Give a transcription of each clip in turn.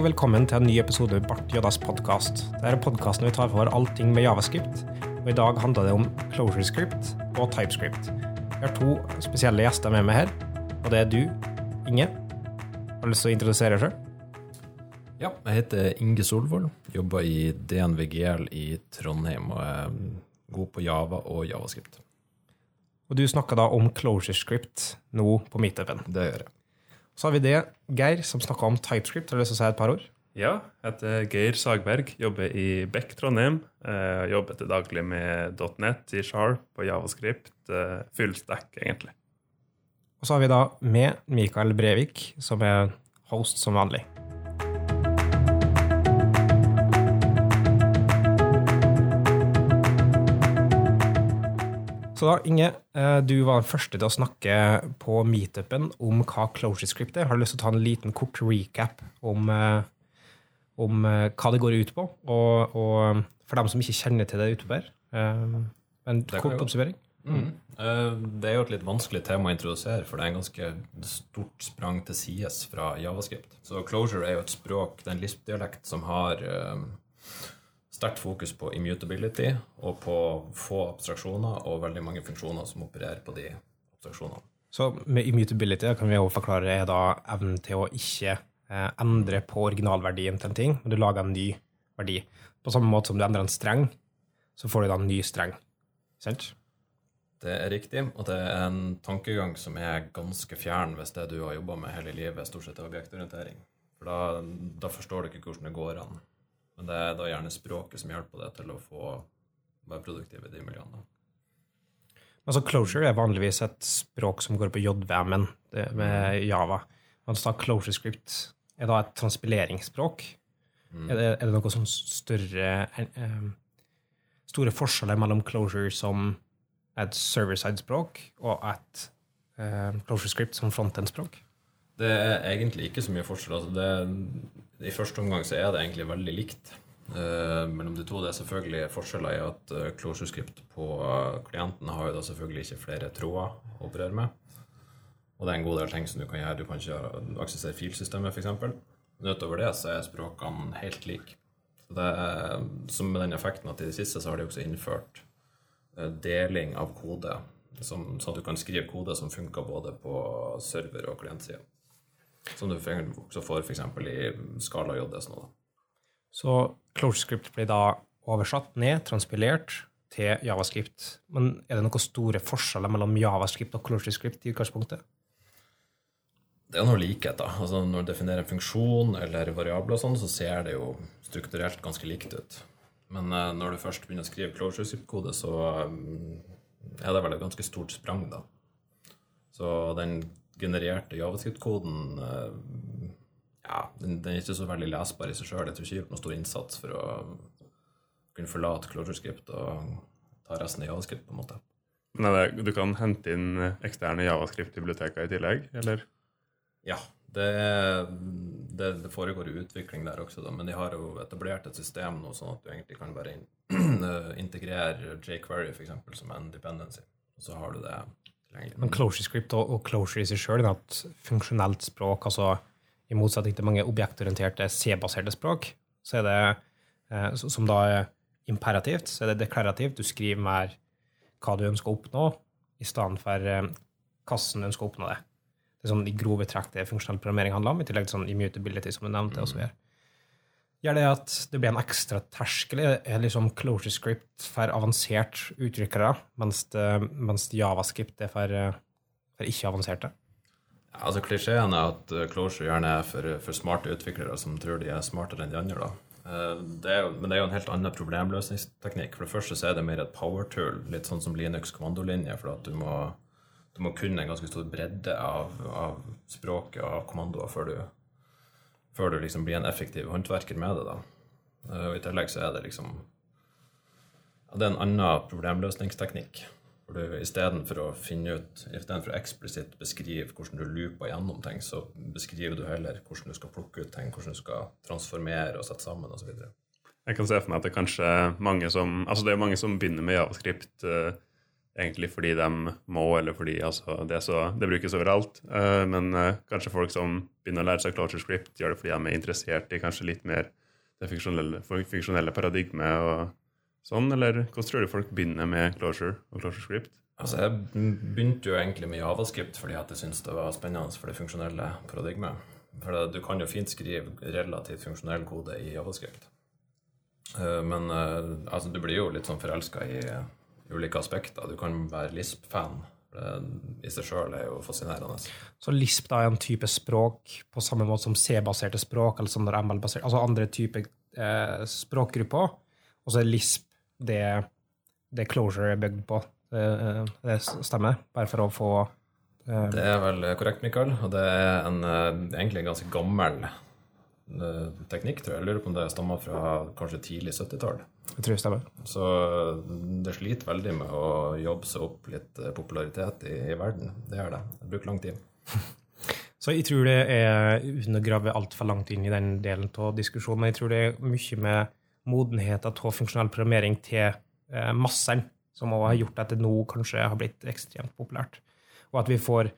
og velkommen til en ny episode av Bart Joddas podkast. Dette er podkasten vi tar for allting med javascript. Og I dag handler det om ClojureScript og TypeScript. Vi har to spesielle gjester med meg her, og det er du, Inge. Har du lyst til å introdusere deg sjøl? Ja, jeg heter Inge Solvold. Jobber i DNVGL i Trondheim og er god på Java og Javascript. Og du snakka da om ClojureScript nå på meetupen. Det gjør jeg. Så har vi det, Geir, som snakka om TypeScript. Har du lyst til å si et par ord? Ja, jeg heter Geir Sagberg, jobber i Beck Trondheim. Eh, jobber til daglig med .net, i Sharp og Javascript. Eh, full stack, egentlig. Og så har vi da med Mikael Brevik, som er host som vanlig. Så da, Inge, eh, du var den første til å snakke på meetupen om hva ClosureScript er. Har du lyst til å ta en liten kort recap om, eh, om eh, hva det går ut på? Og, og for dem som ikke kjenner til det utover, en kort observering. oppsummering? Mm. Det er jo et litt vanskelig tema å introdusere, for det er en ganske stort sprang til sides fra Javascript. Så Closure er jo et språk, det er en LISP-dialekt som har sterkt fokus på immutability og på få abstraksjoner og veldig mange funksjoner som opererer på de abstraksjonene. Så med immutability kan vi jo forklare er da evnen til å ikke eh, endre på originalverdien til en ting, men du lager en ny verdi. På samme måte som du endrer en streng, så får du da en ny streng. Sant? Det er riktig, og det er en tankegang som er ganske fjern hvis det du har jobba med hele livet, stort sett er objektorientering. For da, da forstår du ikke hvordan det går an. Men det er da gjerne språket som hjelper deg til å få være produktiv i de miljøene. Altså Closure er vanligvis et språk som går på JVM-en med Java. Mens da ClosureScript er da et transpileringsspråk. Er, det, er det noe sånn større eh, Store forskjeller mellom Closure som et server-side-språk og et Closure Script som frontend-språk? Det er egentlig ikke så mye forskjell. Altså det, I første omgang så er det egentlig veldig likt eh, mellom de to. Det er selvfølgelig forskjeller i at uh, ClosureScript på uh, klienten har jo da selvfølgelig ikke flere tråder å operere med. Og det er en god del ting som du kan gjøre. Du kan ikke aksessere filsystemet, f.eks. Men utover det så er språkene helt like. Så det er, som med den effekten at i det siste så har de også innført eh, deling av kode, som, så at du kan skrive kode som funker både på server- og klientsida. Som du også får f.eks. i Skala JS nå. Så CloseScript blir da oversatt ned, transpilert til Javascript. Men er det noen store forskjeller mellom Javascript og CloseScript i utgangspunktet? Det er noe likhet, da. Altså Når du definerer en funksjon eller variabler, og sånn, så ser det jo strukturelt ganske likt ut. Men eh, når du først begynner å skrive CloseScript-kode, så um, er det vel et ganske stort sprang, da. Så den genererte javascript-koden eh, ja, den, den er ikke så veldig lesbar i seg sjøl. Jeg tror ikke jeg har gjort noen stor innsats for å kunne forlate ClojureScript og ta resten av javascript, på en måte. Men er det, du kan hente inn eksterne Javascript-biblioteker i tillegg, eller? Ja, det, det, det foregår utvikling der også, da, men de har jo etablert et system nå sånn at du egentlig kan bare in integrere jQuery for eksempel, som en dependency. Og så har du det tilgjengelig. Men ClosureScript og, og Closure i seg sjøl er et funksjonelt språk. altså I motsetning til mange objektorienterte C-baserte språk, så er det, eh, som da er imperativt, så er det deklarativt. Du skriver mer hva du ønsker å oppnå, i stedet for eh, hvordan du ønsker å oppnå det. Det er sånn i grove trekk det funksjonell programmering handler om, i tillegg til sånn immutability, som du nevnte. og så videre. Gjør det at det blir en ekstra terskel? Er liksom closure script for avansert utviklere, mens, det, mens Javascript er for, for ikke-avanserte? Ja, altså Klisjeen er at eh, Closure gjerne er for, for smarte utviklere som tror de er smartere enn de andre. Eh, Det jo, men det er jo en helt annen problemløsningsteknikk. For det første så er det mer et power tool, litt sånn som Linux kommandolinje, for at du må, du må kunne en ganske stor bredde av, av språket og av kommandoer før du, før du liksom blir en effektiv håndverker med det. da. Eh, Og I tillegg så er det liksom ja, Det er en annen problemløsningsteknikk. For du Istedenfor å finne ut, i stedet for å eksplisitt beskrive hvordan du looper gjennom ting, så beskriver du heller hvordan du skal plukke ut ting, hvordan du skal transformere og sette sammen osv. Jeg kan se for meg at det er kanskje mange som Altså det er mange som begynner med Javascript eh, egentlig fordi de må, eller fordi altså, det, så, det brukes overalt. Uh, men uh, kanskje folk som begynner å lære seg Closure Script, gjør det fordi de er interessert i kanskje litt mer det funksjonelle, funksjonelle paradigmet og sånn, eller hvordan tror du folk begynner med Closure og Closure Script? Altså, Jeg begynte jo egentlig med javascript fordi at jeg syntes det var spennende for det funksjonelle paradigmet. For det, du kan jo fint skrive relativt funksjonell kode i javascript. Eh, Men altså, du blir jo litt sånn forelska i ulike aspekter. Du kan være Lisp-fan. I seg sjøl er jo fascinerende. Så Lisp da er en type språk på samme måte som C-baserte språk, eller som ML-baserte, altså andre typer eh, språkgrupper. Og så er Lisp det, det Closure er bygd på. Det, det stemmer? Bare for å få eh, Det er vel korrekt, Mikael. Og det er en, eh, egentlig en ganske gammel eh, teknikk, tror jeg. Jeg lurer på om det stammer fra kanskje tidlig 70-tall. Jeg tror det stemmer. Så det sliter veldig med å jobbe seg opp litt eh, popularitet i, i verden. Det gjør det. Det bruker lang tid. Så jeg tror det er, uten å grave altfor langt inn i den delen av diskusjonen, men jeg tror det er mye med modenheten av funksjonell programmering til eh, massene som har gjort at det nå kanskje har blitt ekstremt populært. Og at vi får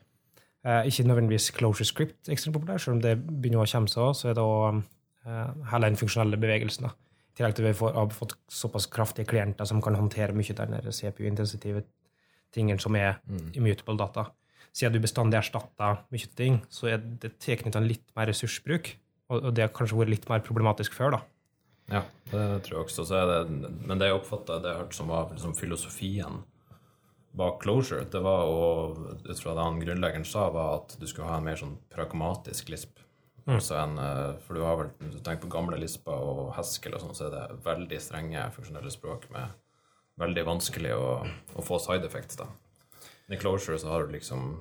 eh, ikke nødvendigvis closure script ekstremt populær, selv om det begynner å komme seg så er det også eh, hele den funksjonelle bevegelsen. da. I tillegg til at vi får, har fått såpass kraftige klienter som kan håndtere mye den CPU-intensitive tingen som er immutable data. Siden du bestandig erstatter mye ting, så er det tilknyttet litt mer ressursbruk. Og, og det har kanskje vært litt mer problematisk før, da. Ja, det tror jeg også. Så det, men det jeg oppfatta, det jeg hørte som var liksom filosofien bak Closure, det var å Ut fra det han grunnleggeren sa, var at du skulle ha en mer sånn pragmatisk lisp. Altså en, eh, for du har vel hvis du tenker på gamle lisper og Haskell og sånn, så er det veldig strenge funksjonelle språk med veldig vanskelig å, å få side effects, da. Men I Closure så har du liksom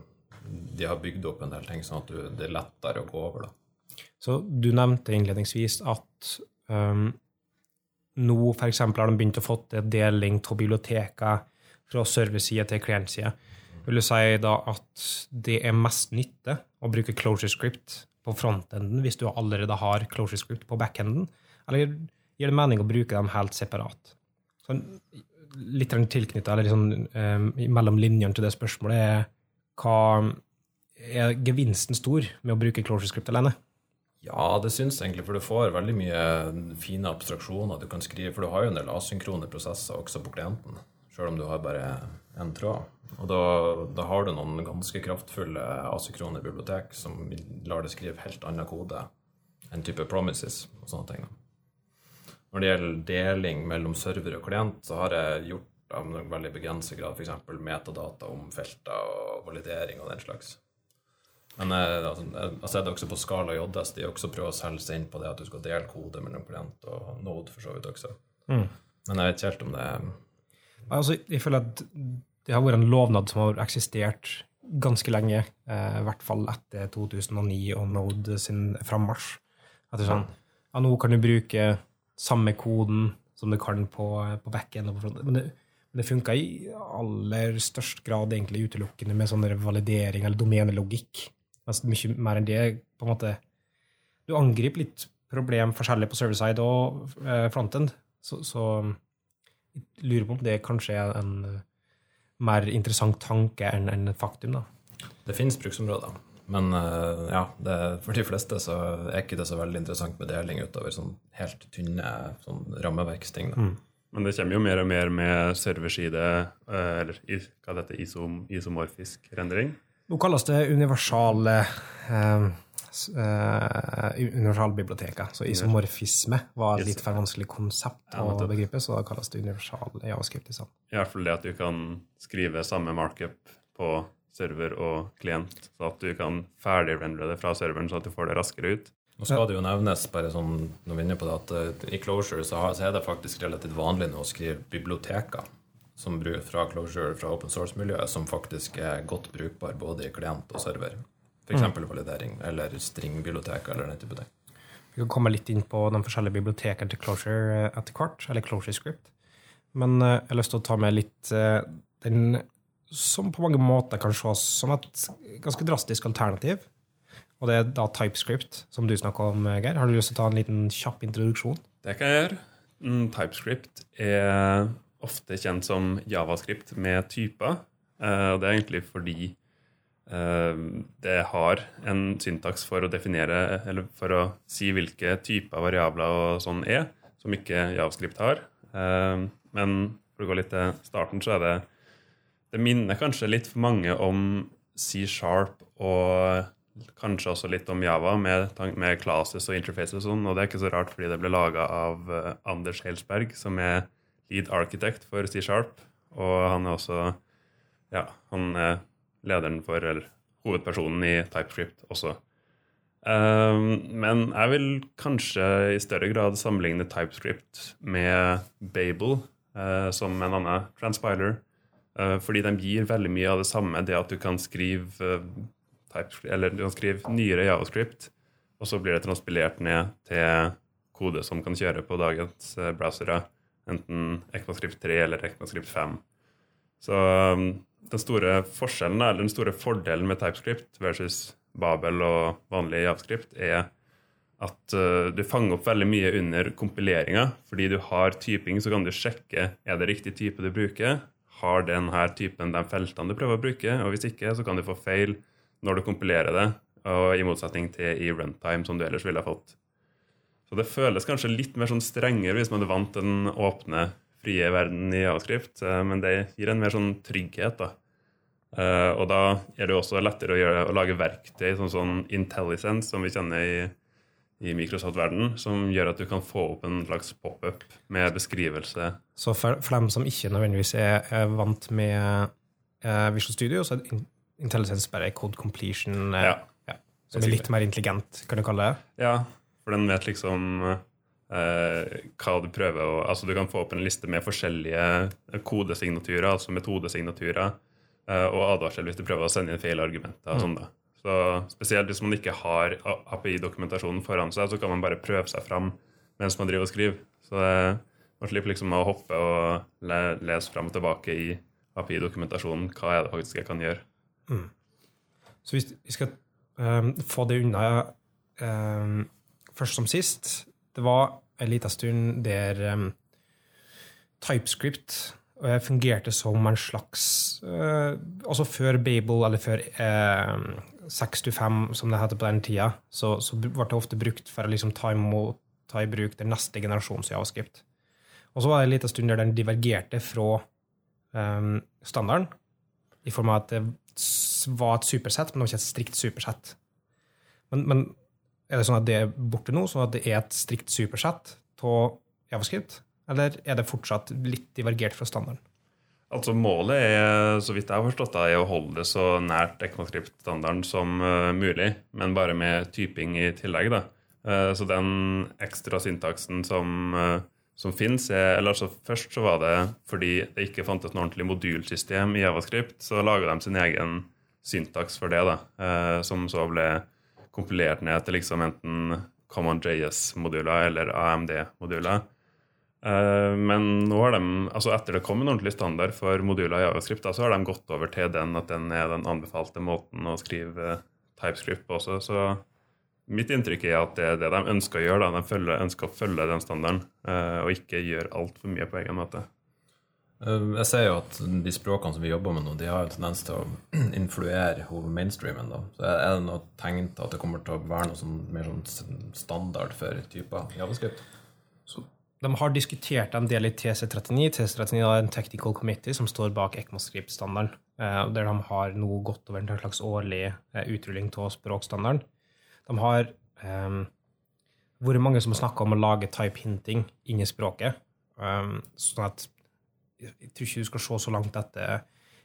De har bygd opp en del ting sånn at du, det er lettere å gå over, da. Så du nevnte innledningsvis at um, nå f.eks. har de begynt å få til deling av biblioteker fra serverside til klientside. Vil du si da at det er mest nytte å bruke closure script på frontenden hvis du allerede har closure script på backenden, eller gir det mening å bruke dem helt separat? Sånn, litt tilknyttet, eller sånn, um, mellom linjene til det spørsmålet, er hva er gevinsten stor med å bruke closure script alene? Ja, det syns jeg egentlig, for du får veldig mye fine abstraksjoner du kan skrive. For du har jo en del asynkrone prosesser også på klienten, sjøl om du har bare én tråd. Og da, da har du noen ganske kraftfulle asykrone bibliotek som lar deg skrive helt annen kode enn type promises og sånne ting. Når det gjelder deling mellom server og klient, så har jeg gjort av en veldig begrenset grad f.eks. metadata om felter og validering og den slags. Men eh, altså, jeg har sett også på Skala JS de også prøver å selge seg inn på det at du skal dele kode mellom klient og Node for så vidt også. Mm. Men jeg vet ikke helt om det Altså, jeg føler at det har vært en lovnad som har eksistert ganske lenge, eh, i hvert fall etter 2009 og Node sin frammarsj. At sånn, ja, nå kan du bruke samme koden som du kan på, på backend og på front. Men det, men det funka i aller størst grad egentlig utelukkende med sånn der validering eller domenelogikk. Mens mye mer enn det på en måte Du angriper litt problem forskjellig på server-side og eh, frontend. Så, så lurer på om det kanskje er en eh, mer interessant tanke enn en faktum. da. Det finnes bruksområder. Men eh, ja, det, for de fleste så er ikke det så veldig interessant med deling utover sånn helt tynne sånn rammeverksting. Da. Men det kommer jo mer og mer med serverside, eh, eller hva det heter, isom, isomorfisk rendring. Nå kalles det universale eh, s- eh, universalbiblioteker. Så isomorfisme var et litt for vanskelig konsept å begripe, så da kalles det universal javascript i. I hvert fall det at du kan skrive samme markup på server og klient, så at du kan ferdigrendre det fra serveren, så at du får det raskere ut. Nå skal det jo nevnes, bare sånn, når vi er inne på det, at eh, i Closure så, er det faktisk relativt vanlig nå å skrive biblioteker som fra Closure, fra open source-miljøet, som faktisk er godt brukbar både i klient og server. F.eks. validering eller stringbibliotek eller den type ting. Vi kan komme litt inn på de forskjellige bibliotekene til Closure eh, etter hvert, eller Closure Script. Men eh, jeg har lyst til å ta med litt eh, den som på mange måter kan ses som et ganske drastisk alternativ. Og det er da TypeScript, som du snakka om, Geir. Har du lyst til å ta en liten kjapp introduksjon? Det kan jeg gjøre. Mm, TypeScript er ofte kjent som javascript med typer. Eh, og det er egentlig fordi det har en syntaks for å definere, eller for å si hvilke typer variabler og sånn er, som ikke javascript har. Eh, men for å gå litt til starten, så er det Det minner kanskje litt for mange om C-sharp og kanskje også litt om Java, med, med classes og interfaces og sånn. Og det er ikke så rart, fordi det ble laga av eh, Anders Helsberg, som er lead architect for C-sharp. Og han er også ja, han er lederen for, eller hovedpersonen i TypeScript også. Um, men jeg vil kanskje i større grad sammenligne TypeScript med Babel uh, som en annen transpiler. uh, fordi de gir veldig mye av det samme, det at du kan skrive uh, eller du kan skrive nyere javascript, og så blir det transpilert ned til kode som kan kjøre på dagens browsere, enten ECMAScript 3 eller ECMAScript 5. Så um, den store forskjellen, eller den store fordelen med TypeScript versus Babel og vanlig javascript, er at uh, du fanger opp veldig mye under kompileringa. Fordi du har typing, så kan du sjekke er det riktig type du bruker. Har denne typen de feltene du prøver å bruke? Og hvis ikke, så kan du få feil når du kompilerer det, og i motsetning til i runtime, som du ellers ville ha fått. Så det føles kanskje litt mer sånn strengere hvis man er vant til den åpne, frie verden i javascript, eh, men det gir en mer sånn trygghet, da. Eh, og da er det også lettere å, gjøre, å lage verktøy, sånn som IntelliSense, som vi kjenner i, i Microsoft-verden, som gjør at du kan få opp en slags pop-up med beskrivelse. Så for, for dem som ikke nødvendigvis er, er vant med eh, Visual Studio, så er IntelliSense bare code completion, Ja. ja, som er litt mer intelligent, kan du kalle det. Ja, for den vet liksom hva du prøver å Altså, du kan få opp en liste med forskjellige kodesignaturer, altså metodesignaturer, eh, og advarsel hvis du prøver å sende inn feil argumenter. og sånn da. Så Spesielt hvis man ikke har API-dokumentasjonen foran seg, så kan man bare prøve seg fram mens man driver og skriver. Så det, man slipper liksom å hoppe og le, lese fram og tilbake i API-dokumentasjonen. Hva er det faktisk jeg kan gjøre? Så hvis vi skal um, få det unna um, først som sist Det var en liten stund der um, TypeScript fungerte som en slags uh, Altså før Babel, eller før uh, 625, som det heter på den tida, så, så ble det ofte brukt for å liksom ta, imot, ta i bruk den neste generasjons javascript. Og så var det en liten stund der den divergerte fra um, standarden, i form av at det var et supersett, men det var ikke et strikt supersett. Men, men er det sånn at det er borte nå, sånn at det er et strikt supersett av javascript? Eller er det fortsatt litt divergert fra standarden? Altså Målet er, så vidt jeg har forstått, det, er å holde det så nært ECMAScript-standarden som eh, mulig, men bare med typing i tillegg. da. Eh, så den ekstra syntaksen som, uh, som finnes er, eller altså Først så var det fordi det ikke fantes noe ordentlig modulsystem i Javascript, så laga de sin egen syntaks for det, da, som så ble kompilert ned til liksom enten Common JS-moduler eller AMD-moduler. Eh, Men nå har de, altså etter det kom en ordentlig standard for moduler i Javascript, så har de gått over til den at den er den anbefalte måten å skrive eh, TypeScript på også. Så mitt inntrykk er at det er det de ønsker å gjøre. Da. De følger, ønsker å følge den standarden, eh, og ikke gjøre altfor mye på egen måte. Eh, Jeg ser jo at de språkene som vi jobber med nå, de har en tendens til å influere over mainstreamen. da. Så Er det noe tegn til at det kommer til å være noe sånn, mer sånn standard for typer javascript? De har diskutert en del i TC39. TC39 er en technical committee som står bak ECMAScript-standarden, eh, der de har nå gått over en slags årlig eh, utrulling av språkstandarden. De har um, vært mange som har snakka om å lage type hinting inn i språket. Um, sånn at jeg tror ikke du skal se så langt etter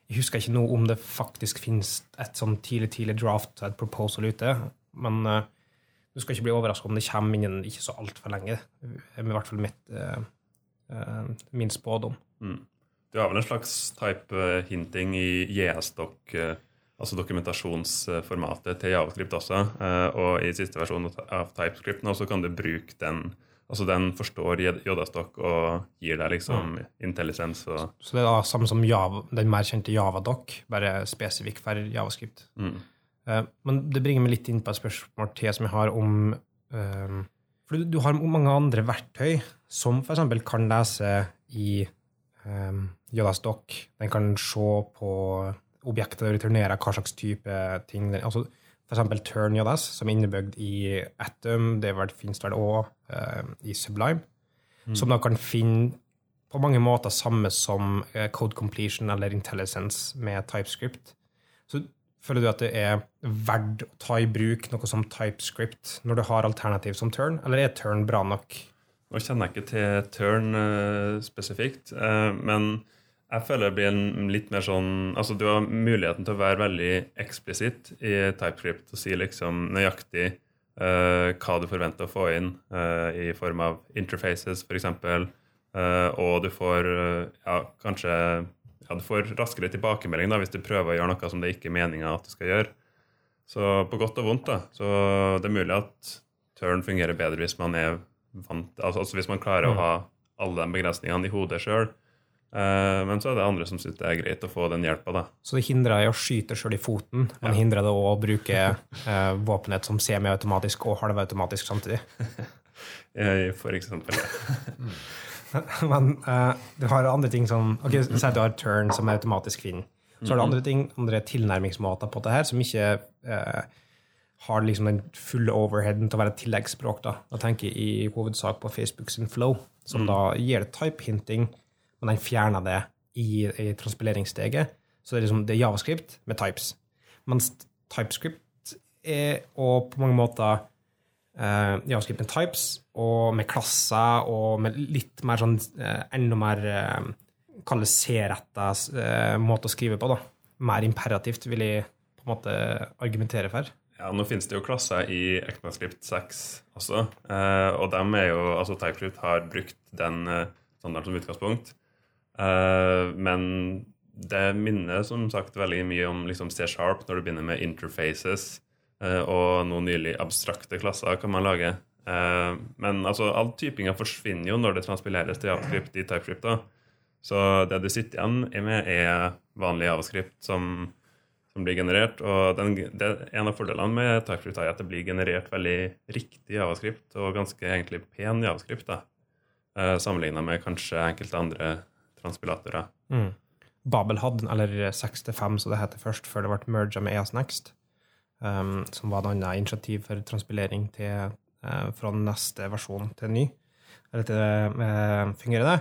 Jeg husker ikke noe om det faktisk finnes et sånn tidlig tidlig draft, et proposal ute, men uh, du skal ikke bli overraska om det kommer innen ikke så altfor lenge. Det er i hvert fall mitt, uh, uh, min spådom. Du har vel en slags type eh, hinting i JS-doc, eh, altså dokumentasjonsformatet til Javascript også. eh, Og i siste versjon av TypeScript nå så kan du bruke den Altså den forstår JS-doc og gir deg liksom intelligens og Så det er da samme som Java, den mer kjente Javadoc, bare spesifikk for Javascript. mm. Uh, Men det bringer meg litt inn på et spørsmål til som jeg har om uh, For du, du har mange andre verktøy som f.eks. kan lese i um, Yodas dock. Den kan se på objektet og returnere hva slags type ting den, altså eksempel turn Yodas, som er innebygd i Atom, det finnes vel òg i Sublime, som da kan finne på mange måter samme som uh, code completion eller intelligence med TypeScript. Så føler du at det er verdt å ta i bruk noe som TypeScript når du har alternativ som turn, eller er turn bra nok? Nå kjenner jeg ikke til turn uh, spesifikt, uh, men jeg føler det blir en litt mer sånn Altså, du har muligheten til å være veldig eksplisitt i TypeScript og si liksom nøyaktig eh, hva du forventer å få inn eh, i form av interfaces, f.eks. Uh, og du får eh, ja, kanskje ja, du får raskere tilbakemelding da, hvis du prøver å gjøre noe som det ikke er meninga at du skal gjøre. Så på godt og vondt, da. Så det er mulig at turn fungerer bedre hvis man er vant Altså, altså hvis man klarer å ha alle de begrensningene i hodet sjøl. Men så er det andre som syns det er greit å få den hjelpa. Så det hindrer deg å skyte sjøl i foten, men hindrer deg også å bruke eh, våpenet som semiautomatisk og halvautomatisk samtidig. Eh, For eksempel. Ja. Men eh, du har andre ting som ok, Si at du har turn som er automatisk finner. Så har du andre ting, andre tilnærmingsmåter på det her som ikke eh, har liksom den fulle overheaden til å være et tilleggsspråk. Da Da tenker jeg i hovedsak på Facebook sin flow, som da gir det type-hinting, men den fjerner det i, i transpileringssteget. Så det er liksom det er javascript med types. Mens TypeScript er og på mange måter eh, javascript med types og med klasser og med litt mer sånn uh, enda mer uh, Kall det C-retta uh, måte å skrive på. da. Mer imperativt, vil jeg på en måte argumentere for. Ja, Nå finnes det jo klasser i ECMAScript 6 også, eh, og dem er jo, altså TypeScript har brukt den eh, standarden som utgangspunkt. Eh, men det minner som sagt veldig mye om liksom C-sharp når du begynner med interfaces, eh, og noen nylig abstrakte klasser kan man lage. Eh, men altså, all typinga forsvinner jo når det transpileres til javascript i TypeScript. da. Så det du sitter igjen med, er vanlig javascript som som blir generert. og den, det, En av fordelene med TypeScript er at det blir generert veldig riktig javascript, og ganske egentlig pen javascript, da, sammenligna med kanskje enkelte andre transpilatorer. Mm. Babel hadde, eller 65 så det heter først, før det ble merga med ES Next, um, som var et annet initiativ for transpilering til, uh, fra neste versjon til ny. Eller til uh, fungerende.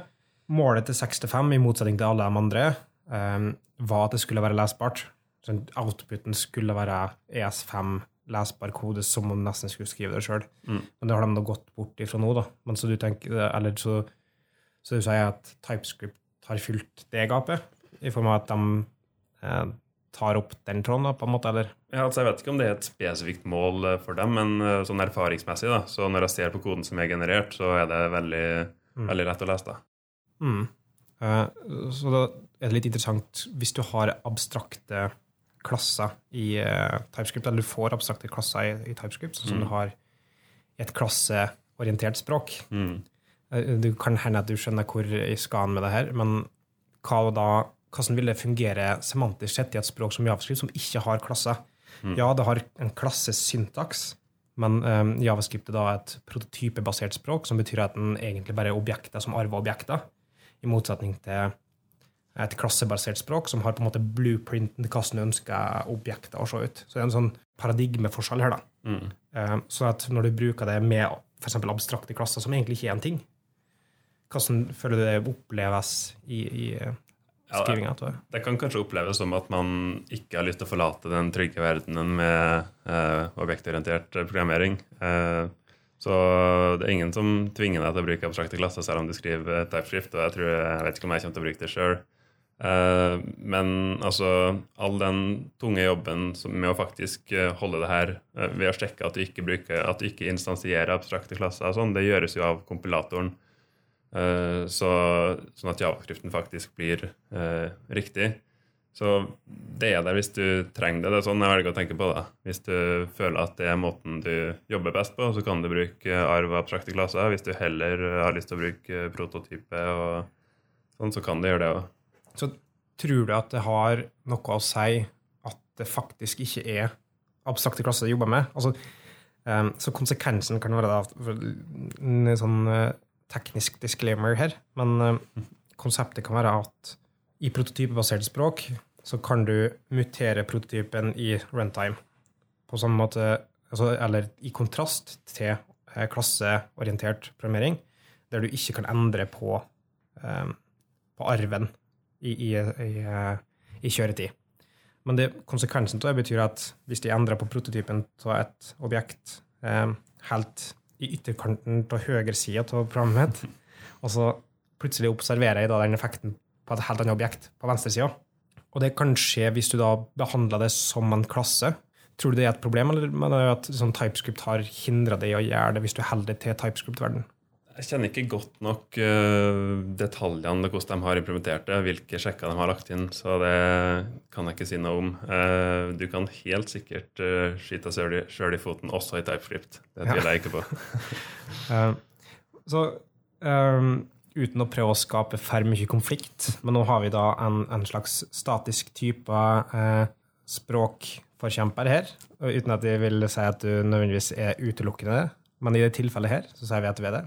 Målet til 65, i motsetning til alle de andre, um, var at det skulle være lesbart. Så outputen skulle være ES5 lesbar kode, som om nesten skulle skrive det sjøl. Mm. Men det har de da gått bort ifra nå, da. Men så du tenker, eller så, så du sier at TypeScript har fylt det gapet, i form av at de eh, tar opp den tråden, da, på en måte, eller? Ja, altså Jeg vet ikke om det er et spesifikt mål eh, for dem, men eh, sånn erfaringsmessig, da, så når jeg ser på koden som er generert, så er det veldig, veldig lett å lese. da. Mm. Eh, så da er det litt interessant hvis du har abstrakte klasser i eh, TypeScript, eller du får abstrakte klasser i, i TypeScript, sånn som du har i et klasseorientert språk. Mm. Eh, Det kan hende at du skjønner hvor jeg skal med det her, men hva da, hvordan vil det fungere semantisk sett i et språk som JavaScript, som ikke har klasser? Ja, det har en klassesyntaks, men um, JavaScript er da et prototypebasert språk, som betyr at den egentlig bare er objekter som arver objekter, i motsetning til et klassebasert språk som har på en måte blueprinten til hvordan du ønsker objekter å se ut. Så det er en sånn paradigmeforskjell her, da. Mm. Um, Så at når du bruker det med f.eks. abstrakte klasser, som egentlig ikke er en ting, hvordan føler du det oppleves i, i skrivinga? Ja, det- det? Det kan kanskje oppleves som at man ikke har lyst til å forlate den trygge verdenen med eh, objektorientert programmering. Eh, så det er ingen som tvinger deg til å bruke abstrakte klasser selv om du skriver typeskrift. og jeg, tror, jeg vet ikke om jeg kommer til å bruke det sjøl. Eh, men altså, all den tunge jobben med å faktisk eh, holde det her eh, ved å sjekke at du ikke, bruker, at du ikke instansierer abstrakte klasser, og sånn, det gjøres jo av kompilatoren. Eh, så, sånn at javascripten faktisk blir eh, riktig. Så det er der hvis du trenger det. Det er sånn jeg velger å tenke på det. Hvis du føler at det er måten du jobber best på, så kan du bruke arv og abstrakte klasser. Hvis du heller har lyst til å bruke prototype og sånn, så kan du gjøre det òg. Så tror du at det har noe å si at det faktisk ikke er abstrakte klasser du jobber med? Altså, eh, så konsekvensen kan være da, for en sånn eh, teknisk disclaimer her, men eh, konseptet kan være at i prototypebasert språk så kan du mutere prototypen i runtime. På samme måte, altså, eller i kontrast til eh, klasseorientert programmering, der du ikke kan endre på, eh, på arven i, i, i, i kjøretid. Men det, konsekvensen av det betyr at hvis de endrer på prototypen av et objekt eh, helt i ytterkanten på høyre side av programmet mitt, og så plutselig observerer jeg da den effekten på et helt annet objekt på venstre side. Og det kan skje hvis du da behandler det som en klasse. Tror du det er et problem, eller mener du at sånn TypeScript har hindra deg i å gjøre det hvis du holder det til TypeScript-verden? Jeg kjenner ikke godt nok uh, detaljene hvordan de har implementert det, hvilke sjekker de har lagt inn, så det kan jeg ikke si noe om. Uh, du kan helt sikkert uh, skyte deg sjøl i foten også i TypeScript. Det tviler jeg ikke på. så um, uten å prøve å skape for mye konflikt. Men nå har vi da en, en slags statisk type eh, språkforkjemper her. Uten at jeg vil si at du nødvendigvis er utelukkende. Men i det tilfellet her så sier vi at vi er det.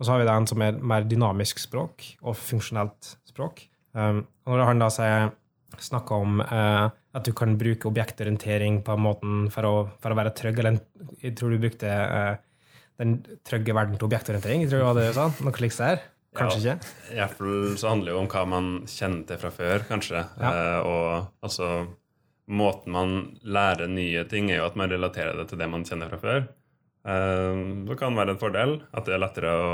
Og så har vi da en som er mer dynamisk språk og funksjonelt språk. Um, og når han da sier snakka om eh, at du kan bruke objektorientering på en måte for å, for å være trygg, eller jeg tror du brukte eh, den trygge verden til objektorientering. Jeg tror det var det du sa. Noe slikt der. Kanskje ja, ikke? I hvert fall så handler det jo om hva man kjenner til fra før, kanskje. Ja. Eh, og altså Måten man lærer nye ting, er jo at man relaterer det til det man kjenner fra før. Eh, det kan være en fordel at det er lettere å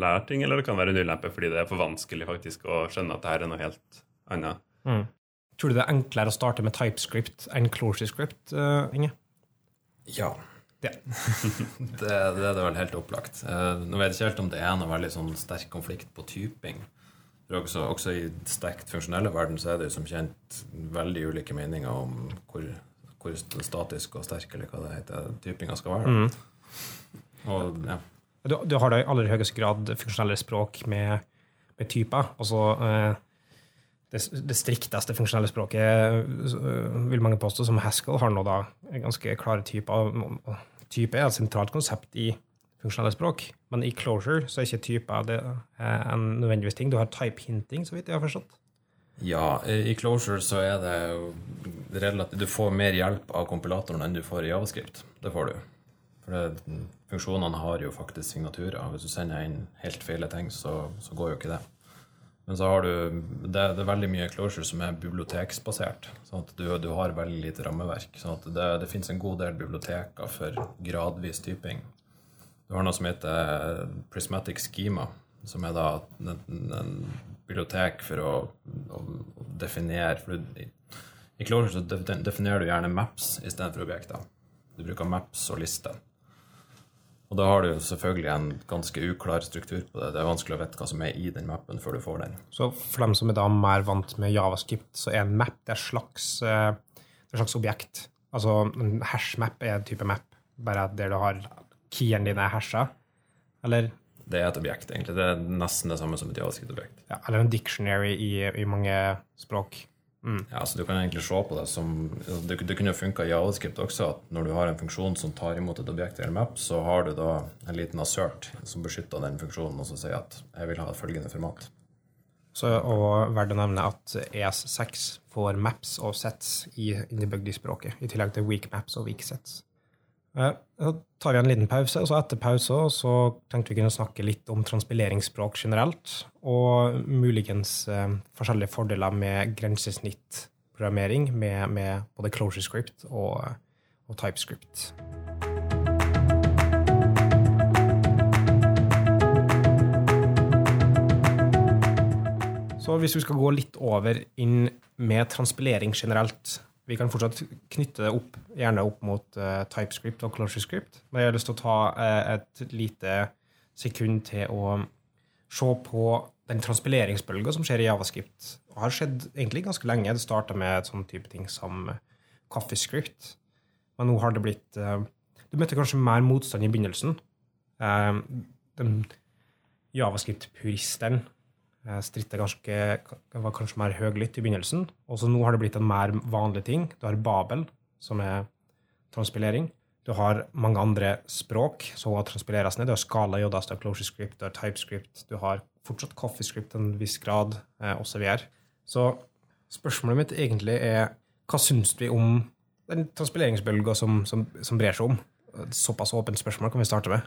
lære ting, eller det kan være en ulempe fordi det er for vanskelig faktisk å skjønne at det her er noe helt annet. Mm. Tror du det er enklere å starte med TypeScript enn ClojureScript, uh, Inge? Ja. Ja. det, det, er det vel helt opplagt. Uh, nå vet jeg ikke helt om det er noe veldig sånn sterk konflikt på typing. For også, også i sterkt funksjonelle verden så er det som kjent veldig ulike meninger om hvor, hvor statisk og sterk eller hva det heter, typinga skal være. Mm. Og, ja. du, du, har da i aller høyeste grad funksjonelle språk med, med typer. Altså eh, det, det, strikteste funksjonelle språket, vil mange påstå, som Haskell, har nå da ganske klare typer type er et sentralt konsept i funksjonelle språk, men i closure så er ikke typer det en nødvendigvis ting. Du har type hinting, så vidt jeg har forstått. Ja, i closure så er det relativt Du får mer hjelp av kompilatoren enn du får i Javascript. Det får du. For det, funksjonene har jo faktisk signaturer. Hvis du sender inn helt feile ting, så, så går jo ikke det. Men så har du det, det, er veldig mye closure som er biblioteksbasert. sånn at Du, du har veldig lite rammeverk. sånn at Det, det finnes en god del biblioteker for gradvis typing. Du har noe som heter Prismatic Schema, som er da en, en bibliotek for å, å, definere for du, I Closure definerer du gjerne maps istedenfor objekter. Du bruker maps og lister. Og da har du selvfølgelig en ganske uklar struktur på det. Det er vanskelig å vite hva som er i den mappen før du får den. Så for dem som er da mer vant med javascript, så er en map det er slags, eh, et slags objekt. Altså en hash-map er en type map, bare der du har keyene dine hasha, eller? Det er et objekt, egentlig. Det er nesten det samme som et javascript-objekt. Ja, eller en dictionary i, i mange språk. Mm. Ja, så Du kan egentlig se på det som Det, det kunne funka i Javascript også, at når du har en funksjon som tar imot et objekt eller map, så har du da en liten assert som beskytter den funksjonen, og så sier at jeg vil ha et følgende format. Så, og verdt å nevne at ES6 får maps og sets i innebygd i språket, i tillegg til weak maps og weak sets. Eh, så tar vi en liten pause, og så etter pause så tenkte vi kunne snakke litt om transpileringsspråk generelt, og muligens eh, forskjellige fordeler med grensesnittprogrammering med, med både ClojureScript og, og TypeScript. Så hvis vi skal gå litt over inn med transpilering generelt vi kan fortsatt knytte det opp, gjerne opp mot uh, TypeScript og ClojureScript. Men jeg har lyst til å ta uh, et lite sekund til å se på den transpileringsbølga som skjer i Javascript. Det har skjedd egentlig ganske lenge. Det starta med sånn type ting som CoffeeScript. Men nå har det blitt uh, Du møtte kanskje mer motstand i begynnelsen. den Javascript-puristen Eh, Strittet ganske, var kanskje mer høylytt i begynnelsen. Og så nå har det blitt en mer vanlig ting. Du har Babel, som er transpilering. Du har mange andre språk som transpileres ned. Du har Skala, Jodas, du har ClojureScript, du har TypeScript, du har fortsatt CoffeeScript til en viss grad, eh, osv. Så, så spørsmålet mitt egentlig er hva syns vi om den transpileringsbølga som, som, som brer seg om? Såpass åpent spørsmål kan vi starte med.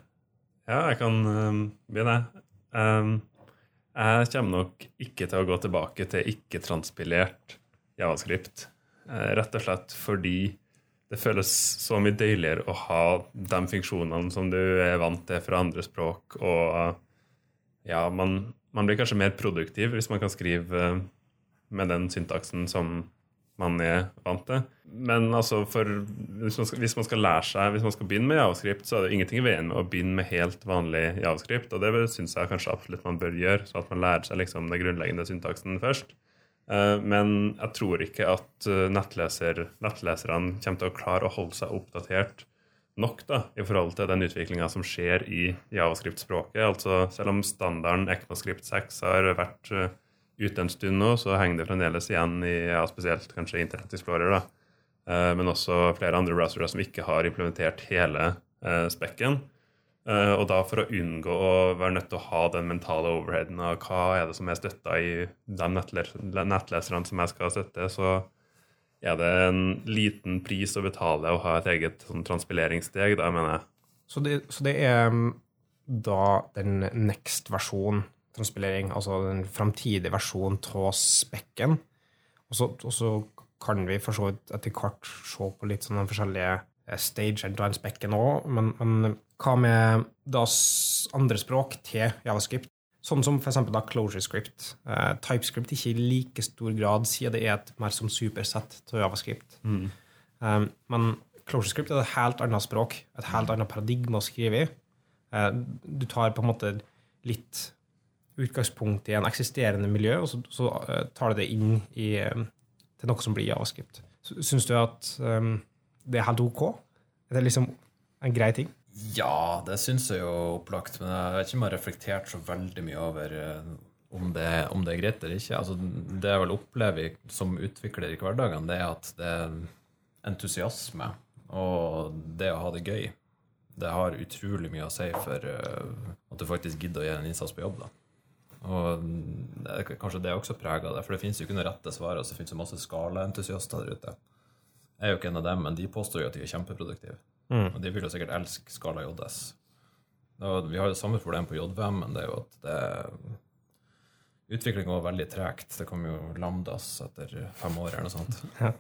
Ja, jeg kan um, begynne. Um, jeg kommer nok ikke til å gå tilbake til ikke-transpilert javascript. Eh, rett og slett fordi det føles så mye deiligere å ha de funksjonene som du er vant til fra andre språk, og ja, man, man blir kanskje mer produktiv hvis man kan skrive eh, med den syntaksen som man er vant til. Men altså for, hvis, man skal, hvis, man skal, lære seg, hvis man skal begynne med javascript, så er det ingenting i veien med å begynne med helt vanlig javascript. Og det syns jeg kanskje absolutt man bør gjøre, så at man lærer seg liksom den grunnleggende syntaksen først. Eh, men jeg tror ikke at eh, nettleser, nettleserne kommer til å klare å holde seg oppdatert nok da, i forhold til den utviklinga som skjer i javascript-språket. Altså, selv om standarden ECMAScript 6 har vært uh, ute en stund nå, så henger det fremdeles igjen i ja, spesielt kanskje Internet Explorer, da. Eh, men også flere andre browsere som ikke har implementert hele eh, spekken. Eh, og da for å unngå å være nødt til å ha den mentale overheaden av hva er det som er støtta i de nettleserne som jeg skal støtte, så er det en liten pris å betale å ha et eget sånn, transpileringssteg, da, mener jeg. Så det, så det er um, da den next-versjonen, transpilering, altså den framtidige versjonen av spekken. Og så, kan vi for så vidt etter hvert se på litt sånne forskjellige eh, stage av den spekken òg, men, men, hva med da andre språk til javascript? Sånn som f.eks. ClojureScript. Uh, TypeScript ikke i like stor grad sier det er et mer som supersett til javascript. Mm. Um, men ClojureScript er et helt annet språk, et helt annet paradigme å skrive i. Du tar på en måte litt utgangspunkt i en eksisterende miljø, og så, så uh, tar du det inn i, um, til noe som blir javascript. Syns du at um, det er helt OK? Er det liksom en grei ting? Ja, det syns jeg jo opplagt. Men jeg vet ikke om jeg har reflektert så veldig mye over eh, om det, om det er greit eller ikke. Altså, det jeg vel opplever som utvikler i hverdagen, det er at det er entusiasme og det å ha det gøy. Det har utrolig mye å si for at du faktisk gidder å gjøre en innsats på jobb. da. Og det er kanskje det også preger det, for det finnes jo ikke noe rette svar. Altså, det det masse skalaentusiaster der ute. Jeg er jo ikke en av dem, men de påstår jo at de er kjempeproduktive. Mm. Og de vil jo sikkert elske Skala JS. Og vi har jo samme problem på JVM, men det er jo at det Utviklinga var veldig tregt. Det kom jo Lambdas etter fem år eller noe sånt. Ja.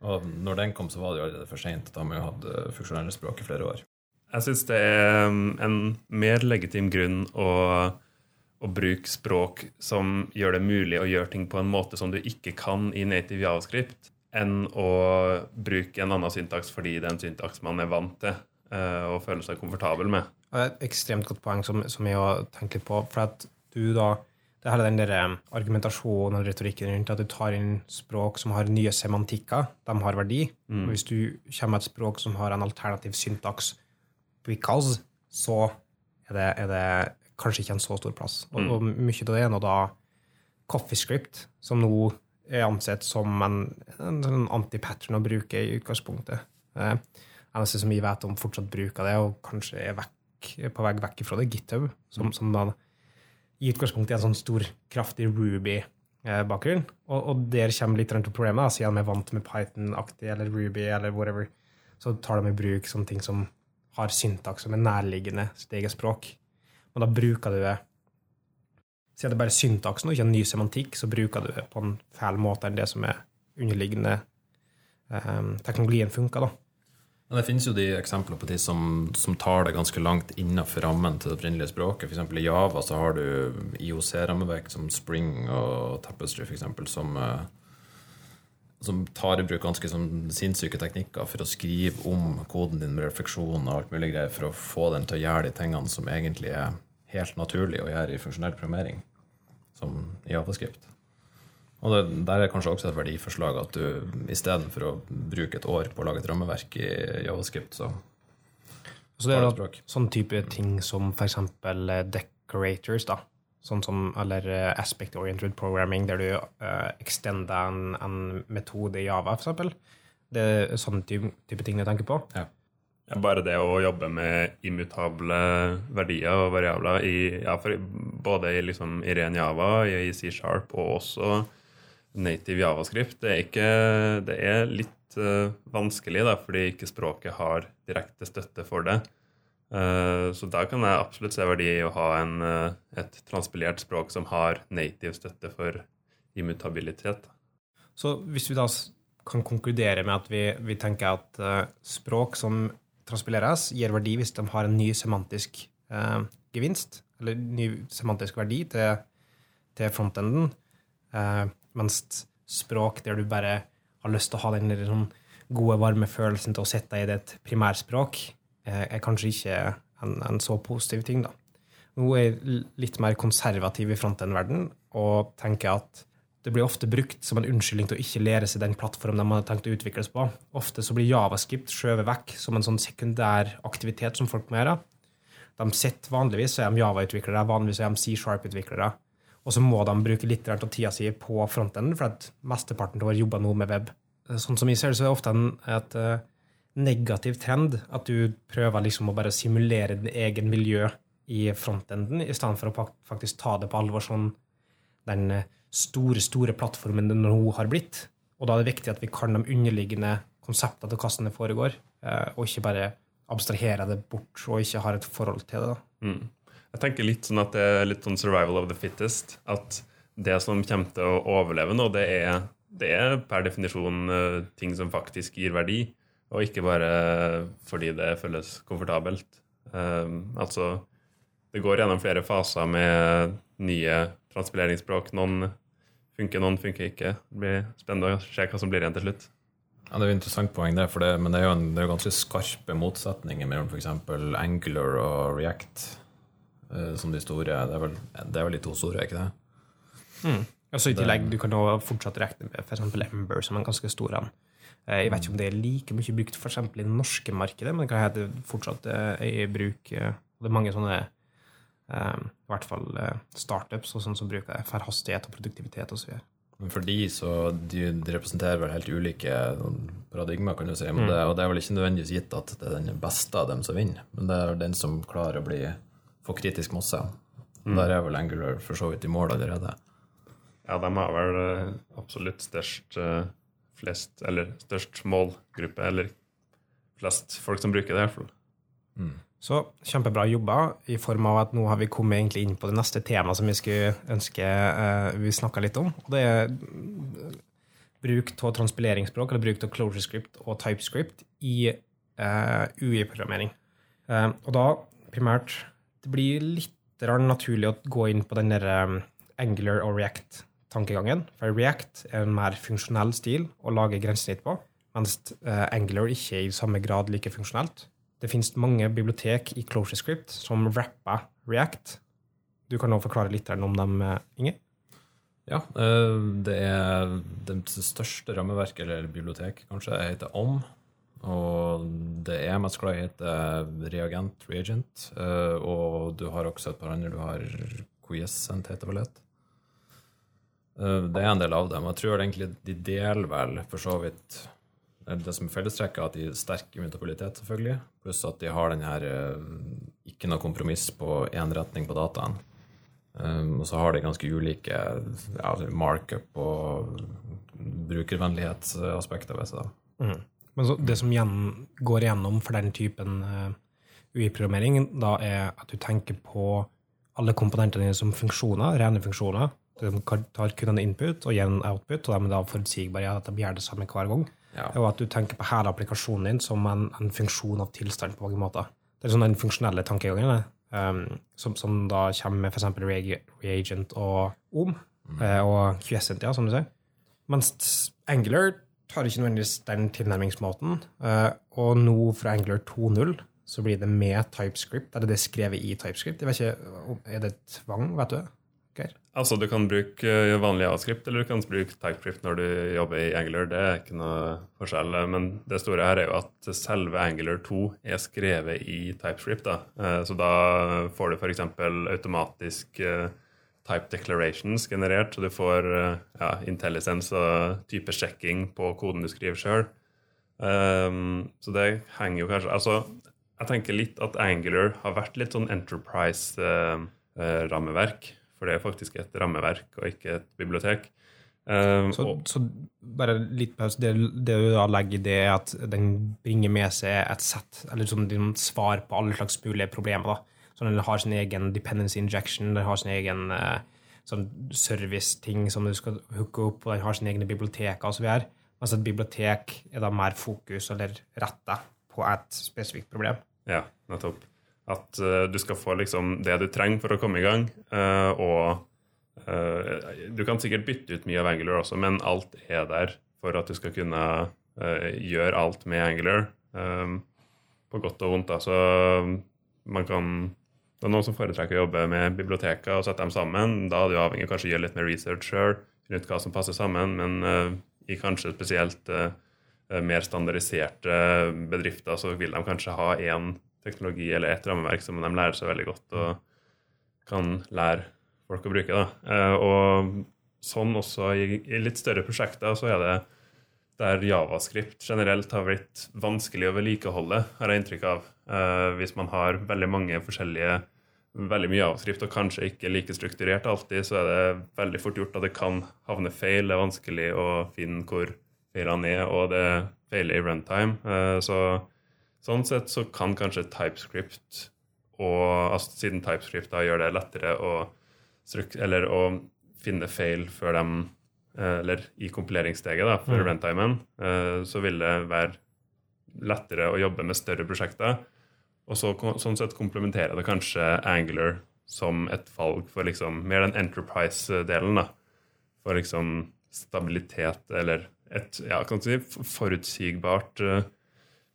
Og når den kom, så var det jo allerede for seint. Da har vi jo hatt eh, funksjonelle språk i flere år. Jeg syns det er um, en mer legitim grunn å, å, bruke språk som gjør det mulig å gjøre ting på en måte som du ikke kan i native javascript, enn å bruke en annen syntaks fordi det er en syntaks man er vant til uh, og føler seg komfortabel med. Det er et ekstremt godt poeng som, som jeg har tenkt litt på. For at du da det er hele den der eh, argumentasjonen og retorikken rundt at du tar inn språk som har nye semantikker, de har verdi. Mm. Og hvis du kommer med et språk som har en alternativ syntaks, because, så er det, er det kanskje ikke en så stor plass. Og, mm. og mye av det er nå da CoffeeScript, som nå er ansett som en, en, en antipattern å bruke i utgangspunktet. Eh, eneste som vi vet om fortsatt bruk av det, og kanskje er vekk, på vei vekk ifra det, GitHub, som, mm. som da, i utgangspunktet er en sånn stor, kraftig Ruby-bakgrunn. Og, og, der kommer litt til problemet, da, siden vi er vant med Python-aktig eller Ruby eller whatever. Så tar de i bruk sånne ting som har syntaks som er nærliggende sitt eget språk. Og da bruker du det siden det er bare syntaksen og ikke en ny semantikk, så bruker du det på en feil måte enn det som er underliggende um, teknologien funker. da. Men Det finnes jo de eksempler på de som, som tar det ganske langt innenfor rammen til det opprinnelige språket. For I Java så har du IOC-rammeverk som Spring og Tapestry for eksempel, som, uh, som tar i bruk ganske sånn sinnssyke teknikker for å skrive om koden din med refleksjon og alt mulig greier for å få den til å gjøre de tingene som egentlig er helt naturlig å gjøre i funksjonell programmering som i Javascript. Og det, Der er kanskje også et verdiforslag at du istedenfor å bruke et år på å lage et rammeverk i Javascript, så Så det er da sånn type ting som f.eks. Eh, decorators, da. Sånn som, eller eh, aspect oriented programming, der du uh, extender en, en, metode i Java, f.eks. Det er sånne type, type ting du tenker på. Ja. Bare det å jobbe med immutable verdier og variabler i, ja, for, både i, liksom, i ren Java, i C-sharp og også native javascript, det er, ikke, det er litt uh, vanskelig, da, fordi ikke språket har direkte støtte for det. Uh, så da kan jeg absolutt se verdi i å ha en, uh, et transpilert språk som har native støtte for immutabilitet. Så hvis vi da kan konkludere med at vi, vi tenker at språk som transpileres, gir verdi hvis de har en ny semantisk eh, gevinst, eller ny semantisk verdi til, til frontenden, eh, mens språk der du bare har lyst til å ha den sånn gode, varme følelsen til å sette deg i ditt primærspråk, eh, er kanskje ikke en, en, så positiv ting, da. Nå er litt mer konservativ i frontend-verden og tenker at det blir ofte brukt som en unnskyldning til å ikke lære seg den plattformen de har tenkt å utvikles på. Ofte så blir javascript skjøvet vekk som en sånn sekundær aktivitet som folk må gjøre. De sitter vanligvis er de Java-utviklere, vanligvis er de C-sharp-utviklere. Og så må de bruke litt av tida si på frontenden, for at mesteparten av år jobber nå med web. Sånn som jeg ser det, så er det ofte en et, uh, negativ trend at du prøver liksom å bare simulere din egen miljø i frontenden, i stedet for å faktisk ta det på alvor sånn den uh, store store plattformen den nå har blitt. Og da er det viktig at vi kan de underliggende konseptene til hvordan det foregår, eh, og ikke bare abstrahere det bort og ikke har et forhold til det. Mm. Jeg tenker litt sånn at det er litt sånn survival of the fittest. At det som kommer til å overleve nå, det er, det er per definisjon eh, ting som faktisk gir verdi, og ikke bare fordi det føles komfortabelt. Um, altså, det går gjennom flere faser med nye transpileringsspråk. Noen funker, noen funker ikke. Det blir spennende å se hva som blir igjen til slutt. Ja, Det er jo et interessant poeng, det, for det, men det er jo en, det er ganske skarpe motsetninger mellom f.eks. Angular og React uh, som de store. Det er, vel, det er vel de to store, ikke det? Mm. Altså I tillegg, du kan jo fortsatt regne med f.eks. Ember som en ganske stor en. Eh, jeg vet ikke om det er like mye brukt for i det norske markedet, men det kan hende fortsatt i bruk. Det er mange sånne Um, I hvert fall startups og sånn som bruker det for hastighet og produktivitet osv. Men for de, så de, representerer vel helt ulike paradigmer, kan du si. Mm. Det, og det er vel ikke nødvendigvis gitt at det er den beste av dem som vinner, men det er den som klarer å bli få kritisk masse. Mm. Der er vel Angular for så vidt i mål allerede. Ja, de har vel absolutt størst uh, flest, eller størst målgruppe, eller flest folk som bruker det, i hvert fall. Mm. Så kjempebra jobba, i form av at nå har vi kommet egentlig inn på det neste temaet som vi skulle ønske uh, vi snakka litt om. Og det er bruk av transpileringsspråk, eller bruk av ClojureScript og TypeScript i uh, eh, UI-programmering. Uh, eh, og da primært Det blir litt naturlig å gå inn på den der um, Angular og React-tankegangen. For React er en mer funksjonell stil å lage grensesnitt på, mens Angular ikke er i samme grad like funksjonelt. Det finnes mange bibliotek i ClojureScript som rapper React. Du kan nå forklare litt om dem, Inge? Ja, eh, det er det største rammeverket, eller bibliotek, kanskje, jeg heter OM. Og det er mest glad i heter Reagent, Reagent. Eh, og du har også et par andre. Du har Quiescent, heter det vel et. Eh, det er en del av dem. Jeg tror egentlig de deler vel for så vidt det som er fellestrekket, at de er sterk immutabilitet, selvfølgelig. Pluss at de har den her eh, ikke noe kompromiss på én retning på dataen. Og så har de ganske ulike ja, altså markup og brukervennlighetsaspekter ved seg. Mm. Men så, det som går igjennom for den typen UI-programmering, da er at du tenker på alle komponentene som funksjoner, rene funksjoner. De tar kun en input og gir en output, og dermed er da forutsigbare at de gjør det samme hver gang. Ja. Og at du tenker på hele applikasjonen din som en, en, funksjon av tilstand på mange måter. Det er sånn den funksjonelle tankegangen um, som, som, da kommer med f.eks. reagent og OM, mm. uh, og Quiescent, ja, som du sier. Mens Angular tar ikke nødvendigvis den tilnærmingsmåten. Uh, og nå fra Angular 2.0 så blir det med TypeScript. Eller det er skrevet i TypeScript. Jeg vet ikke, Er det tvang, vet du Okay. Altså, Du kan bruke eh, vanlig avskrift, eller du kan bruke TypeScript når du jobber i Angular. Det er ikke noe forskjell. Men det store her er jo at selve Angular 2 er skrevet i TypeScript. da. Eh, så da får du f.eks. automatisk eh, type declarations generert, så du får ja, intelligence og type sjekking på koden du skriver sjøl. Så det henger jo kanskje Altså, jeg tenker litt at Angular har vært litt sånn Enterprise-rammeverk. For det er faktisk et rammeverk og ikke et bibliotek. Um, så, og, så, bare litt pause. Det, det, du da legger i det, er at den bringer med seg et sett, eller sånn, svar på alle slags mulige problemer. da. Så den har sin egen dependency injection, den har sin egen uh, sånn service-ting som du skal hooke opp, og den har sine egne biblioteker osv. Mens et bibliotek er da mer fokus eller retta på et spesifikt problem. Ja, nettopp. At uh, du skal få liksom det du trenger for å komme i gang. Uh, og uh, du kan sikkert bytte ut mye av Angular også, men alt er der for at du skal kunne gjøre alt med Angular. På godt og vondt. Altså, man kan det er noen som foretrekker å jobbe med biblioteker og sette dem sammen. Da er du avhengig av kanskje å gjøre litt mer research sjøl, finne ut hva som passer sammen. Men i kanskje spesielt mer standardiserte bedrifter så vil de kanskje ha én teknologi eller et rammeverk som de lærer seg veldig godt og kan lære folk å bruke. Da. og sånn også i, litt større prosjekter så er det der javascript generelt har blitt vanskelig å vedlikeholde, har jeg inntrykk av. Uh, hvis man har veldig mange forskjellige veldig mye avskrift og kanskje ikke like strukturert alltid, så er det veldig fort gjort at det kan havne feil. Det er vanskelig å finne hvor feilene er, og det feiler i runtime. Eh, så, sånn sett så kan kanskje TypeScript og altså, Siden TypeScript da gjør det lettere å, eller å finne feil før de eh, Eller i kompileringssteget, da, før mm. runtimen, eh, så vil det være lettere å jobbe med større prosjekter og så, sånn sett komplementerer det kanskje Angular som et valg for liksom mer den Enterprise-delen. da, For liksom stabilitet eller et ja, kan si, forutsigbart uh,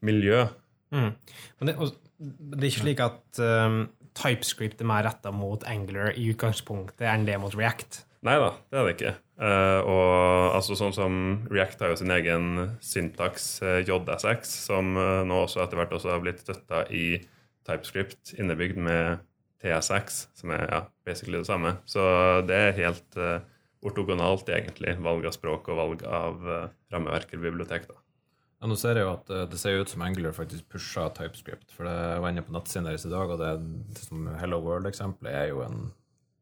miljø. Mm. Men det, det, er ikke slik at um, TypeScript er mer retta mot Angular i utgangspunktet enn det mot React? Nei da, det er det ikke. Uh, og altså sånn som React har jo sin egen syntaks uh, eh, JSX, som uh, nå også etter hvert også har blitt støtta i TypeScript innebygd med TSX, som er ja, basically det samme. Så det er helt ortogonalt, egentlig, valg av språk og valg av rammeverk eller bibliotek. da. Ja, nå ser jeg jo at Det ser ut som Angular faktisk pusha TypeScript. For det var inne på nettsiden deres i dag, og det, som Hello World-eksempelet er jo en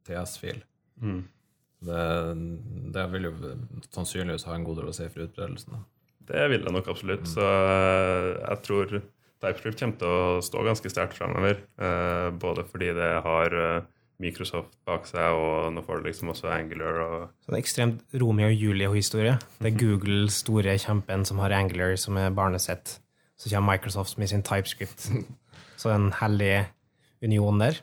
TS-fil. Mm. Det, det, vil jo sannsynligvis ha en god del å si for utbredelsen. Det vil det nok absolutt. Mm. Så eh, jeg tror TypeScript kommer til å stå ganske sterkt fremover. Eh, både fordi det har eh, Microsoft bak seg, og nå får du liksom også Angular. Og så det er ekstremt Romeo og Julie-historie. Det er Google store kjempen som har Angular som er barnet sitt. Så kommer Microsoft med sin TypeScript. Så en hellig union der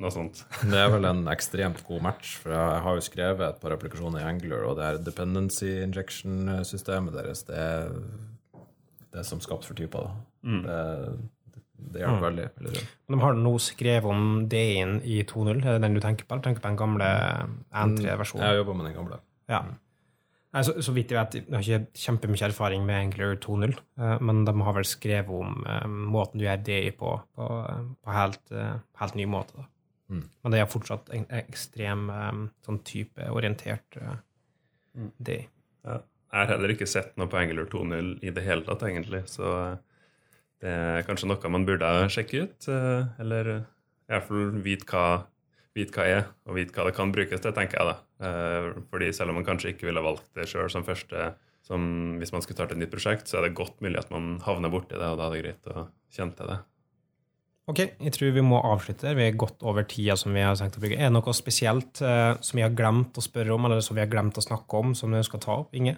noe sånt. det er vel en ekstremt god match, for jeg har jo skrevet et par applikasjoner i Angler, og det er dependency injection-systemet deres, det er det som skapt for typer. Mm. Det, det hjelper mm. veldig. veldig. De har nå skrevet om D-en i 2.0, er det den du tenker på? Eller tenker på den gamle N3-versjonen? Jeg jobber med den gamle. Ja. Nei, så, så, vidt jeg vet, jeg har ikke kjempemye erfaring med Angler 2.0, eh, men de har vel skrevet om eh, måten du gjør DI på, på, på helt, eh, helt ny måte. da. Mm. Men det er fortsatt en ekstrem um, sånn type orientert uh, mm. day. Ja. Jeg har heller ikke sett noe på Angular 2.0 i det hele tatt, egentlig. Så uh, det er kanskje noe man burde sjekke ut. Uh, eller i hvert fall vite hva, vite hva er, og vite hva det kan brukes til, tenker jeg. da. Fordi selv om man kanskje ikke ville valgt det sjøl som første som Hvis man skulle starte et nytt prosjekt, så er det godt mulig at man havner borti det, og da er det greit å kjenne til det. Ok, jeg tror vi må avslutte. Vi er godt over tida som vi har tenkt å bruke. Er det noe spesielt eh, som vi har glemt å spørre om, eller som vi har glemt å snakke om, som du skal ta opp? Inge?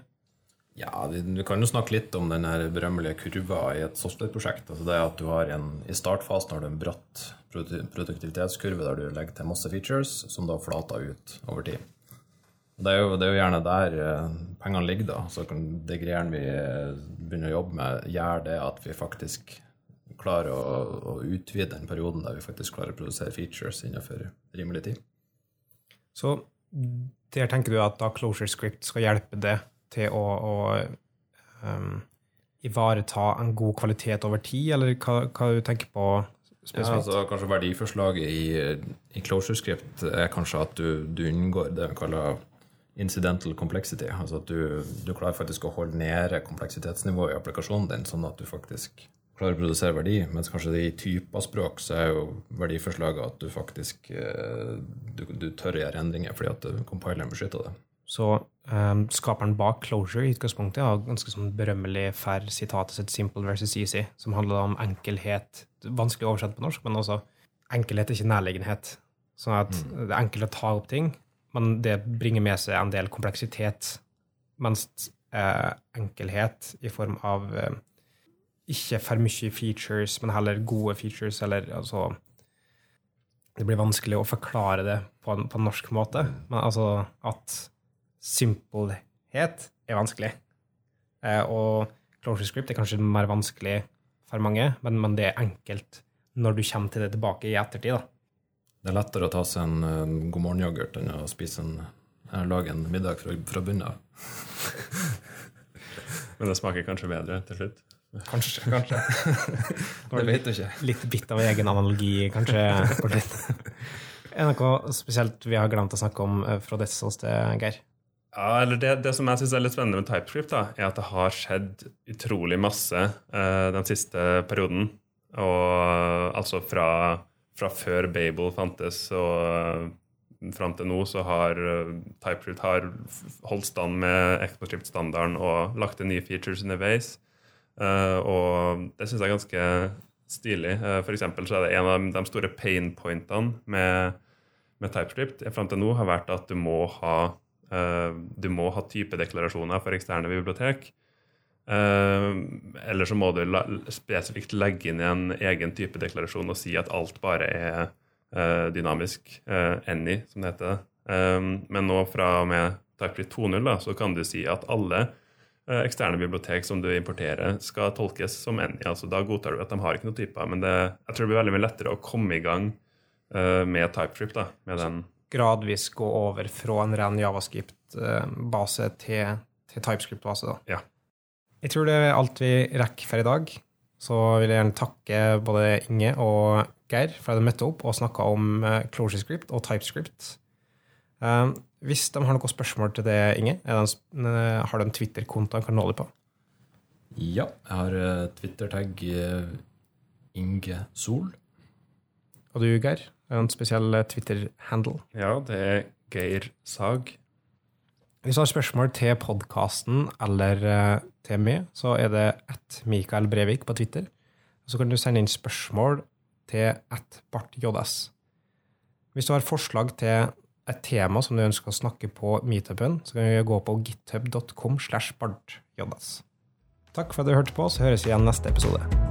Ja, Du kan jo snakke litt om den berømmelige kurva i et software-prosjekt. Altså det at du har en, I startfasen har du en bratt produktivitetskurve der du legger til masse features, som da flater ut over tid. Det er, jo, det er jo, gjerne der uh, pengene ligger. da, så Det greiene vi begynner å jobbe med, gjør det at vi faktisk klarer å, å, utvide den perioden der vi faktisk klarer å produsere features innenfor rimelig tid. Så der tenker du at da Closure Script skal hjelpe det til å, å um, ivareta en god kvalitet over tid, eller hva, hva du tenker på spesifikt? Ja, altså, kanskje Verdiforslaget i, i Closure Script er kanskje at du, du unngår det vi kaller incidental complexity. Altså at du, du klarer faktisk å holde nede kompleksitetsnivået i applikasjonen din, sånn at du faktisk klarer å produsere verdi. Mens kanskje i typer språk så er jo verdiforslaget at du faktisk eh, du, du tør å gjøre endringer fordi at compileren beskytter det. Så um, skaperen bak Closure i utgangspunktet har ganske sånn berømmelig for sitatet sitt 'simple versus easy', som handler om enkelhet. Vanskelig å oversette på norsk, men også enkelhet er ikke nærliggenhet. Sånn at mm. det er enkelt å ta opp ting, men det bringer med seg en del kompleksitet. Mens eh, enkelhet i form av eh, ikke for mye features, men heller gode features, eller altså Det blir vanskelig å forklare det på en, på en norsk måte, men altså at simpelhet er vanskelig. Eh, og closure script er kanskje mer vanskelig for mange, men, men, det er enkelt når du kommer til det tilbake i ettertid. da. Det er lettere å ta seg en, en god morgen-yoghurt enn å spise en, lage en middag fra, fra bunnen av. men det smaker kanskje bedre til slutt? Kanskje. kanskje. det vet du ikke. Litt bitt av egen analogi, kanskje. er det noe spesielt vi har glemt å snakke om eh, fra ditt ståsted, Geir? Ja, eller det, det som jeg syns er litt spennende med TypeScript, da, er at det har skjedd utrolig masse eh, den siste perioden. Og altså fra, fra før Babel fantes og uh, fram til nå, så har uh, TypeScript har holdt stand med ExpoScript-standarden og lagt til nye features underveis. Uh, og det syns jeg er ganske stilig. Uh, for eksempel så er det en av de store painpointene med, med TypeScript fram til nå har vært at du må ha, du må ha typedeklarasjoner for eksterne bibliotek. Uh, eller så må du spesifikt legge inn en egen typedeklarasjon og si at alt bare er uh, dynamisk. Any, som det heter. men nå fra og med TypeScript 2.0 så kan du si at alle Eh, eksterne bibliotek som du importerer, skal tolkes som any. Altså, da godtar du at de har ikke noen typer. Men det, jeg tror det blir veldig mye lettere å komme i gang med TypeScript. Da, med den. Gradvis gå over fra en ren Javascript-base til, til TypeScript-base. da. Ja. Jeg tror det er alt vi rekker for i dag. Så vil jeg gjerne takke både Inge og Geir for at de møtte opp og snakka om eh, ClojureScript og TypeScript. Um, hvis de har noen spørsmål til det, Inge, de, eh, har du en Twitter-konto de kan nå deg på? Ja, jeg har Twitter-tagg uh, Inge Sol. Og du, Geir? En spesiell Twitter-handle? Ja, det er Geir Sag. Hvis du har spørsmål til podkasten eller uh, til meg, så er det at Mikael Brevik på Twitter. Så kan du sende inn spørsmål til at bartjs. Hvis du har forslag til et tema som du ønsker å snakke på meetupen, så kan du gå på github.com slash bartjs. Takk for at du hørte på, så høres vi igjen neste episode.